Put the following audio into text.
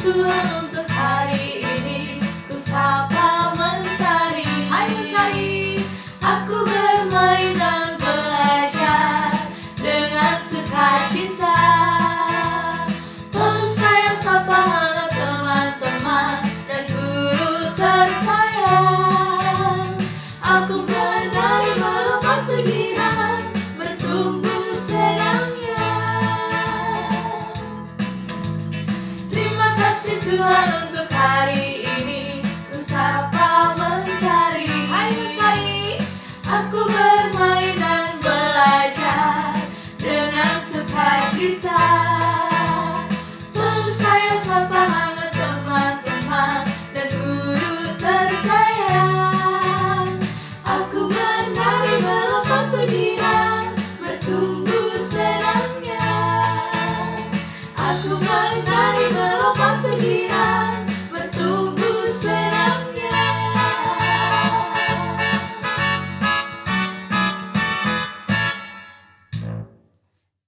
Tuhan untuk hari ini. Ku sapa mentari. Hai mentari. Aku bermain dan belajar Dengan sukacita Tuhan untuk hari ini. Ku sapa mentari Hai mentari Aku bermain dan belajar Dengan sukacita. Lalu saya sapa hangat teman-teman Dan guru tersayang. Aku menari melepas pikiran Bertumbuh sedangnya Aku menari